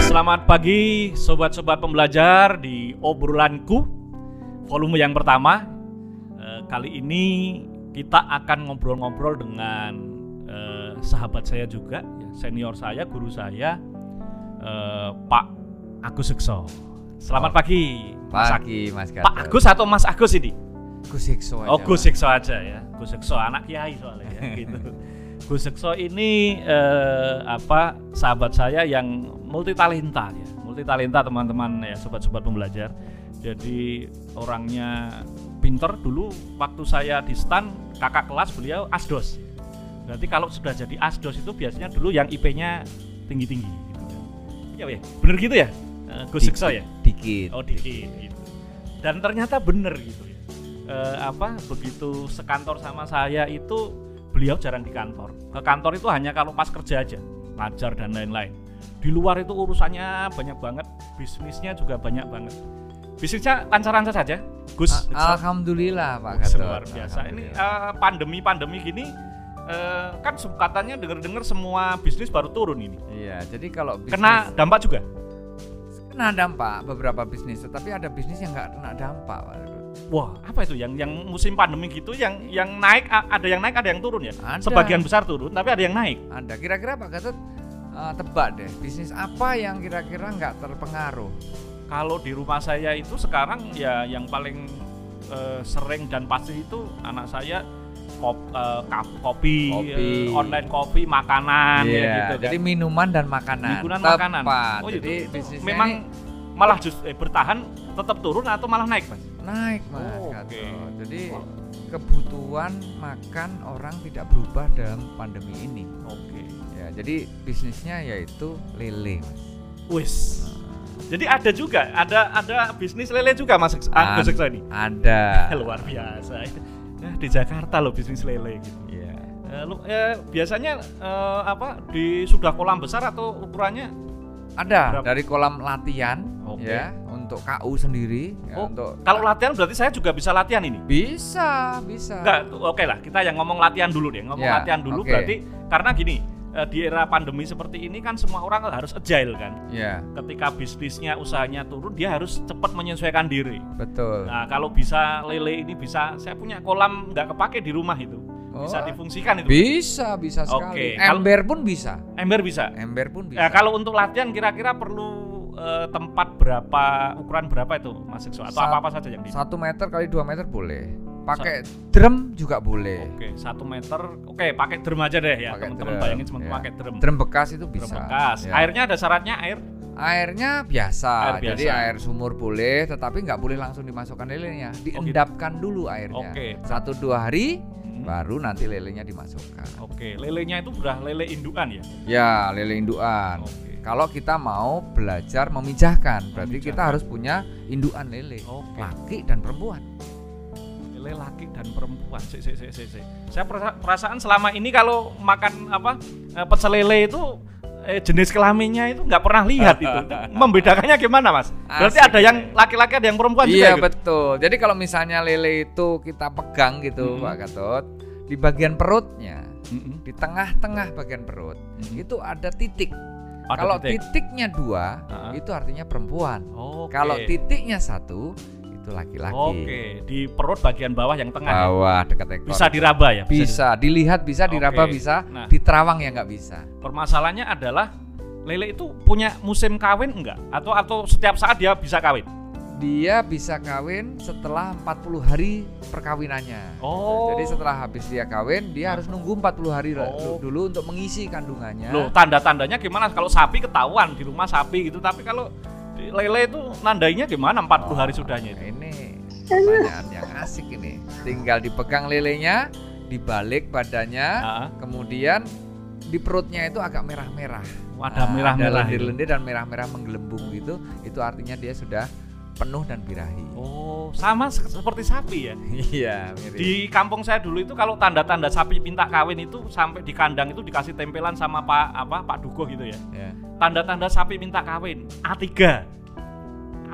Selamat pagi sobat-sobat pembelajar di obrolanku volume yang pertama. Eh, kali ini kita akan ngobrol-ngobrol dengan eh, sahabat saya juga, ya, senior saya, guru saya, eh, Pak Agus Sekso. Selamat Oh, pagi, Mas. Pagi Mas Gatot. Pak Agus atau Mas Agus ini? Gus Hikso aja. Oh, Gus Mas. Sekso aja ya. Gus Sekso anak kiai soalnya ya gitu. Gus Sekso ini eh, apa sahabat saya yang multi talenta ya. Multi talenta teman-teman ya sobat-sobat pembelajar. Jadi orangnya pinter dulu waktu saya di stan kakak kelas beliau asdos. Berarti kalau sudah jadi asdos itu biasanya dulu yang IP-nya tinggi-tinggi gitu. Ya, ya. Bener gitu ya? Eh, Gus Dikit, Sekso ya? Dikit. Oh dikit gitu. Dan ternyata bener gitu ya. Eh, apa begitu sekantor sama saya itu beliau jarang di kantor. Ke kantor itu hanya kalau pas kerja aja, ngajar dan lain-lain. Di luar itu urusannya banyak banget, bisnisnya juga banyak banget. Bisnisnya lancar-lancar saja, Gus. Alhamdulillah Pak Gatot. luar biasa. Ini eh, pandemi-pandemi gini eh, kan katanya dengar-dengar semua bisnis baru turun ini. Iya, jadi kalau bisnis Kena dampak juga. kena dampak beberapa bisnis, tetapi ada bisnis yang nggak kena dampak Pak. Wah, apa itu yang yang musim pandemi gitu yang yang naik ada yang naik ada yang turun ya? Ada. Sebagian besar turun tapi ada yang naik. Ada. Kira-kira Pak Gatot eh, tebak deh, bisnis apa yang kira-kira nggak terpengaruh? Kalau di rumah saya itu sekarang ya yang paling eh, sering dan pasti itu anak saya kop, kap- kopi, Kopi. eh, online kopi, makanan ya Iya, gitu. jadi kan. minuman dan makanan. Minuman, Tepat. makanan. Oh, jadi itu- bisnisnya memang ini malah just eh, bertahan tetap turun atau malah naik, Mas? naik Mas Oh, oke. Jadi kebutuhan makan orang tidak berubah dalam pandemi ini. Oke. Ya, jadi bisnisnya yaitu lele, Mas. Wis. Jadi ada juga, ada ada bisnis lele juga Mas Agus Sekso ini. Ada. luar biasa Eh, di Jakarta loh bisnis lele gitu Iya. Eh, lu- eh, biasanya eh, apa di sudah kolam besar atau ukurannya Ada Berapa? dari kolam latihan Oke. ya untuk KU sendiri ya, Oh, untuk kalau latihan berarti saya juga bisa latihan ini bisa bisa. enggak oke lah kita yang ngomong latihan dulu deh ngomong Ya, latihan dulu oke. berarti karena gini eh, di era pandemi seperti ini kan semua orang harus agile kan Ya, ketika bisnisnya usahanya turun dia harus cepat menyesuaikan diri betul. nah kalau bisa lele ini bisa saya punya kolam nggak kepake di rumah itu bisa Oh, difungsikan itu Bisa, bisa sekali. kalau- Ember pun bisa. ember bisa Ember pun bisa. Ya kalau untuk latihan kira-kira perlu eh, tempat berapa ukuran berapa itu Mas Sekso atau Sat- apa apa saja yang di Satu meter kali dua meter boleh. Pakai drum juga boleh. Oke satu meter oke pakai drum aja deh ya teman-teman drum, bayangin cuma ya. pakai drum Drum bekas itu Drum bisa. bekas Ya. airnya ada syaratnya air Airnya biasa, Air biasa. jadi air sumur boleh, tetapi nggak boleh langsung dimasukkan lelenya, diendapkan dulu airnya. Oke. Satu dua hari, Hmm, baru nanti lelenya dimasukkan. oke lelenya itu udah lele indukan ya Ya, lele indukan. oke Kalau kita mau belajar memijahkan, berarti kita Memijahkan. harus punya indukan lele, oke laki dan perempuan. lele laki dan perempuan sik sik sik sik. saya perasa- perasaan selama ini kalau makan apa eh, pecel lele itu eh, jenis kelaminnya itu nggak pernah lihat itu membedakannya gimana mas berarti Asik ada yang laki-laki ada yang perempuan juga Iya gitu? betul. Jadi kalau misalnya lele itu kita pegang gitu, Mhm. Pak Gatot, di bagian perutnya, Mm-mm. di tengah-tengah bagian perut, Mhm. itu ada titik. Ada kalau titik. titiknya dua, Heeh. itu artinya perempuan. Oke. Kalau titiknya satu, itu laki-laki. Oke, di perut bagian bawah yang tengah ya? Bawah dekat ekor. bisa diraba ya? Bisa, dilihat bisa, diraba bisa, Nah. diterawang ya nggak bisa. Permasalahannya adalah lele itu punya musim kawin enggak? Atau atau setiap saat dia bisa kawin? Dia bisa kawin setelah 40 hari perkawinannya. Oh. Jadi setelah habis dia kawin, dia harus nunggu 40 hari Oh. dulu untuk mengisi kandungannya. Loh, tanda-tandanya gimana? Kalau sapi ketahuan di rumah sapi gitu, tapi kalau di lele itu nandainya gimana 40 hari Oh, sudahnya itu? Ini pertanyaan yang asik ini. Tinggal dipegang lelenya, dibalik badannya, Ah, kemudian di perutnya itu agak merah-merah. ada Nah, merah-merah. lendir-lendir dan merah-merah menggelembung gitu. Itu artinya dia sudah penuh dan birahi. Oh, sama se- seperti sapi ya. Iya, mirip. Di kampung saya dulu itu kalau tanda-tanda sapi minta kawin itu sampai di kandang itu dikasih tempelan sama Pak apa Pak Dugo gitu ya. Ya. Tanda-tanda sapi minta kawin A3.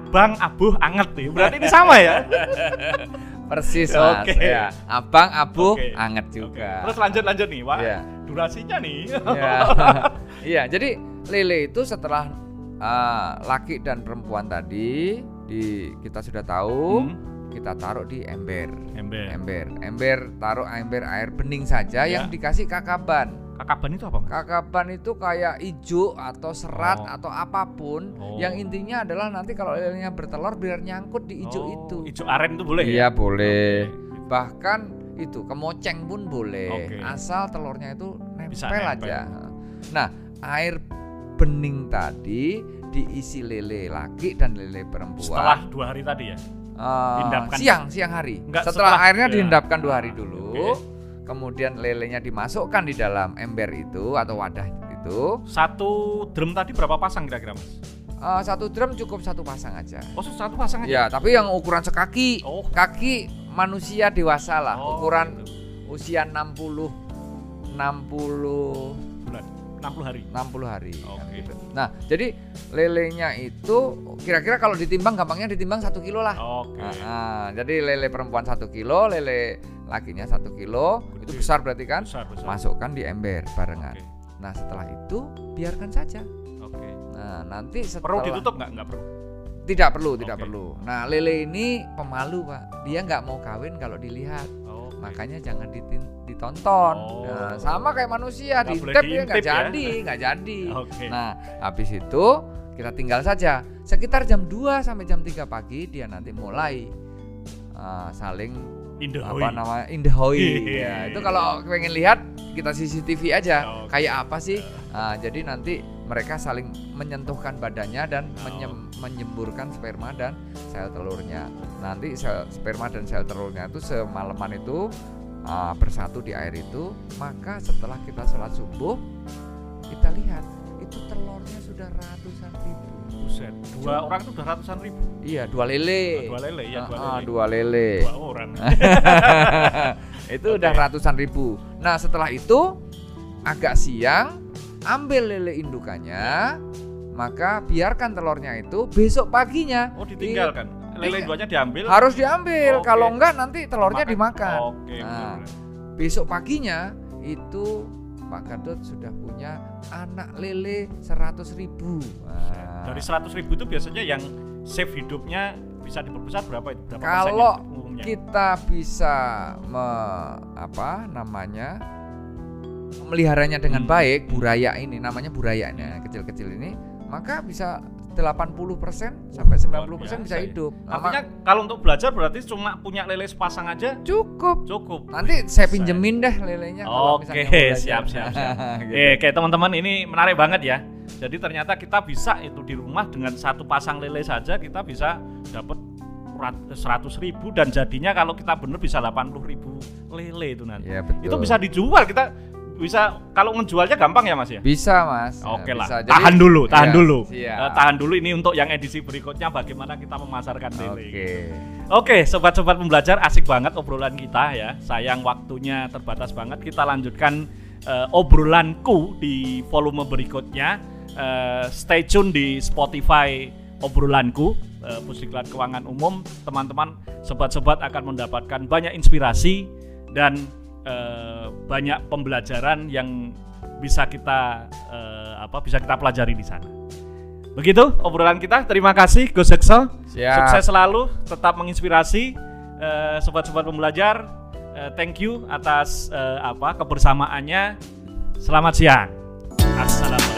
Abang, abuh, anget nih. Berarti ini sama ya? Persis mas. Oke. Ya. Abang, abu, Oke. anget juga. Terus lanjut lanjut nih, Wak. Iya. Durasinya nih. Iya. Iya, jadi lele itu setelah uh, laki dan perempuan tadi di kita sudah tahu, Hmm, kita taruh di ember. Ember. Ember, ember taruh ember air bening saja Ya. yang dikasih kakaban. Kakaban itu apa, Mas? Kakaban itu kayak ijo atau serat Oh. atau apa pun Oh. yang intinya adalah nanti kalau lelenya bertelur biar nyangkut di ijo Oh, itu. Ijo aren itu boleh Iya ya? boleh. Oke. Bahkan itu kemoceng pun boleh. Oke. Asal telurnya itu nempel, Bisa nempel. aja. Nah, air bening tadi diisi lele laki dan lele perempuan. Setelah dua hari tadi ya? Diendapkan. siang siang hari. Enggak, setelah, setelah- airnya ya. diendapkan dua hari dulu. Oke. Kemudian lelenya dimasukkan di dalam ember itu atau wadah itu. Satu drum tadi berapa pasang kira-kira, Mas? Eh, satu drum cukup satu pasang aja. Oh, satu pasang aja? Ya, tapi yang ukuran sekaki, Oh, kaki manusia dewasa lah, Oh, ukuran gitu. usia 60 60 bulan 60 hari. 60 hari. Oke. kan gitu. Nah, jadi lelenya itu kira-kira kalau ditimbang gampangnya ditimbang satu kilo lah. Oke. Nah, nah, jadi lele perempuan satu kilo, lele lakinya satu kilo, itu Gede. besar berarti kan? Besar, besar. Masukkan di ember barengan. Oke. Nah, setelah itu biarkan saja. Oke. Nah, nanti setelah Perlu ditutup nggak? Nggak perlu. Tidak perlu, tidak Oke. perlu. Nah, lele ini pemalu, Pak. Dia nggak mau kawin kalau dilihat. Makanya jangan ditonton. Oh. Nah, sama kayak manusia, diintip dia nggak ya. jadi, nggak jadi. Oke. Nah, habis itu kita tinggal saja. Sekitar jam 2 sampai jam 3 pagi dia nanti mulai uh, saling apa namanya indahoi. Iya. ya, itu kalau pengen lihat kita CCTV aja Oke. kayak apa sih. Nah, jadi nanti mereka saling menyentuhkan badannya dan Oh. menyem- menyemburkan sperma dan sel telurnya. Nanti sel sperma dan sel telurnya itu semalaman itu uh, bersatu di air itu, maka setelah kita sholat subuh kita lihat itu telurnya sudah ratusan ribu. Buset. Dua orang itu udah ratusan ribu. Iya, dua lele. Dua lele ya, dua Ah, lele. dua lele. Dua orang. itu Oke. udah ratusan ribu. Nah setelah itu agak siang ambil lele indukannya, maka biarkan telurnya itu besok paginya Oh, ditinggalkan. Lele Iya. duanya diambil. harus diambil. Oke. Kalau enggak nanti telurnya Makan. dimakan. Oke. Nah. Besok paginya itu Pak Gadot sudah punya anak lele 100 ribu. Nah, Dari 100 ribu itu biasanya yang save hidupnya bisa diperbesar berapa itu? Berapa Kalau kita bisa me, apa namanya memeliharanya dengan Hmm. baik buraya ini namanya buraya ini kecil-kecil ini maka bisa 80% sampai Luar 90% bisa ya. hidup. Artinya kalau untuk belajar berarti cuma punya lele sepasang aja cukup. cukup. Nanti saya pinjemin deh lelenya Oke, belajar. siap, siap, siap. Gitu. Eh, kayak teman-teman ini menarik banget ya. Jadi ternyata kita bisa itu di rumah dengan satu pasang lele saja kita bisa dapat 100 ribu dan jadinya kalau kita bener bisa 80 ribu lele itu nanti. Betul. Itu bisa dijual kita bisa kalau ngejualnya gampang ya mas ya. Bisa, Mas. Oke Bisa. lah, Jadi- tahan dulu, tahan Iya, dulu, siap. Eh, tahan dulu ini untuk yang edisi berikutnya bagaimana kita memasarkan lele. Oke. Oke, sobat-sobat pembelajar asik banget obrolan kita ya. Sayang waktunya terbatas banget. Kita lanjutkan eh, obrolanku di volume berikutnya. Eh, stay tune di Spotify obrolanku eh, Pusdiklat Keuangan Umum. Teman-teman, sobat-sobat akan mendapatkan banyak inspirasi dan eh, banyak pembelajaran yang bisa kita eh, apa bisa kita pelajari di sana. Begitu obrolan kita. Terima kasih Gus. Siap. Sukses selalu, tetap menginspirasi eh, sobat-sobat pembelajar. Eh, thank you atas eh, apa kebersamaannya. Selamat siang. Assalamualaikum.